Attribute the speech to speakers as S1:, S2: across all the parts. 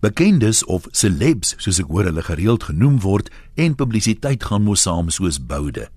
S1: Bekendes of celebs, soos ek hoor hulle gereeld genoem word, en publisiteit gaan mos saam soos boude.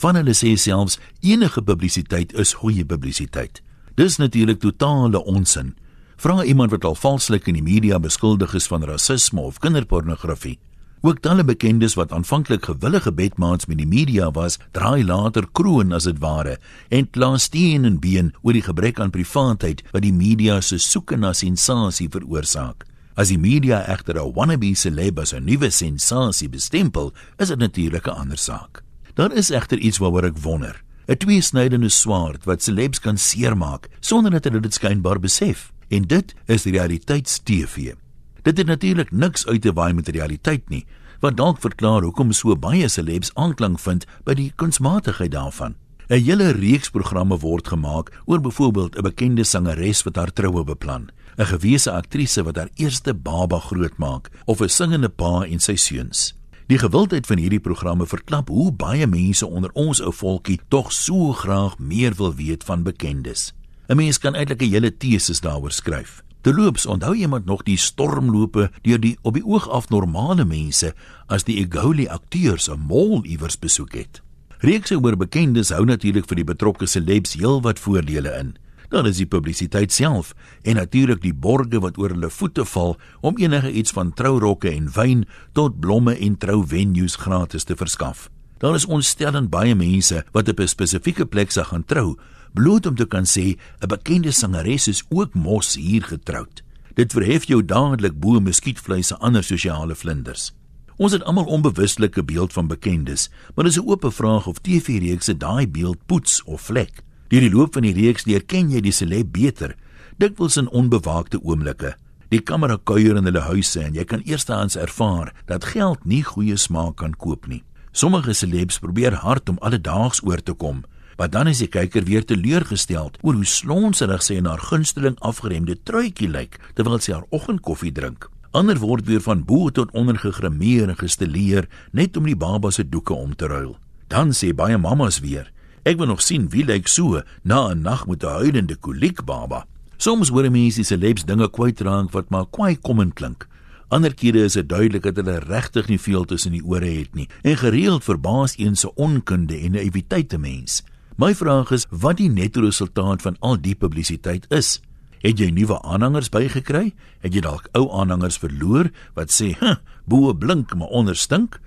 S1: Van hulle sê selfs enige publisiteit is goeie publisiteit. Dis natuurlik totale onsin. Vra iemand wat al valslik in die media beskuldig is van rasisme of kinderpornografie. Ook talle bekendes wat aanvanklik gewillige bedmaats met die media was, draai later kroon as dit ware en kla steen en been oor die gebrek aan privaatheid wat die media se soeke na sensasie veroorsaak. As die media egter 'n wannabe celeb as 'n nuwe sensasie bestempel, is dit natuurlik 'n ander saak. Daar is egter iets waaroor ek wonder. 'n Tweesnydende swaard wat celebs kan seermaak sonder dat hulle dit skynbaar besef. En dit is realiteits-TV. Dit het natuurlik niks uit te waai met realiteit nie, wat dalk verklaar hoekom so baie celebs aanklank vind by die kunsmatigheid daarvan. 'n Hele reeks programme word gemaak oor byvoorbeeld 'n bekende sangeres wat haar troue beplan, 'n gewese aktrise wat haar eerste baba grootmaak of 'n singende pa en sy seuns. Die gewildheid van hierdie programme verklap hoe baie mense onder ons ou volkie tog so graag meer wil weet van bekendes. 'n Mens kan eintlik 'n hele teses daaroor skryf. Terloops, onthou iemand nog die stormlope deur die op die oog af normale mense as die Egoli akteurs 'n mall iewers besoek het. Reekse oor bekendes hou natuurlik vir die betrokke celebs heelwat voordele in. Daar is die publisiteit self en natuurlik die borge wat oor hulle voete val om enige iets van trourokke en wyn tot blomme en trouvenues gratis te verskaf. Daar is ontstellend baie mense wat op 'n spesifieke plek sal gaan trou bloot om te kan sê 'n bekende sangeres is ook mos hier getroud. Dit verhef jou dadelik bo muskietvleis en ander sosiale vlinders. Ons het almal onbewuslike beeld van bekendes, maar dis 'n oop vraag of TV-reekse daai beeld poets of vlek. Deur die loop van die reeks leer ken jy die celeb beter, dikwels in onbewaakte oomblikke. Die kamera kuier in hulle huise en jy kan eerstehands ervaar dat geld nie goeie smaak kan koop nie. Sommige celebs probeer hard om alledaags oor te kom, Maar dan is die kyker weer teleurgestel oor hoe slonserig sy en haar gunsteling afgeremde truitjie lyk terwyl sy haar oggendkoffie drink. Ander word weer van bo tot onder gegrimeer en gestileer net om die baba se doeke om te ruil. Dan sê baie mammas weer: "Ek wil nog sien wie lyk so na 'n nag met 'n huilende koliek baba." Soms hoor mense se lebs dinge kwytraak wat maar kwai kom en klink. Ander kere is dit duidelik dat hulle regtig nie veel tussen die ore het nie en gereeld verbaas een se onkunde en naïwiteit te mens. My vraag is wat die netto resultaat van al die publisiteit is. Het jy nuwe aanhangers bygekry? Het jy dalk ou aanhangers verloor wat sê, "Huh, boe blink maar onder stink?"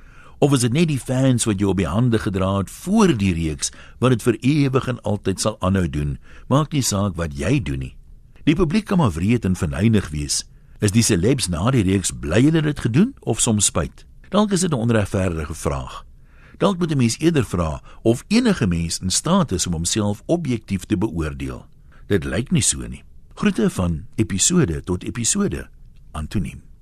S1: Of is dit net die fans wat jou op die hande gedra het voor die reeks wat dit vir ewig en altyd sal aanhou doen? Maak nie saak wat jy doen nie. Die publiek kan maar wreed en verneig wees. Is die celebs na die reeks bly hulle dit gedoen of soms spyt? Dalk is dit 'n onregverdige vraag. Dalk moet 'n mens eerder vra of enige mens in staat is om homself objektief te beoordeel. Dit lyk nie so nie. Groete van episode tot episode. Antoniem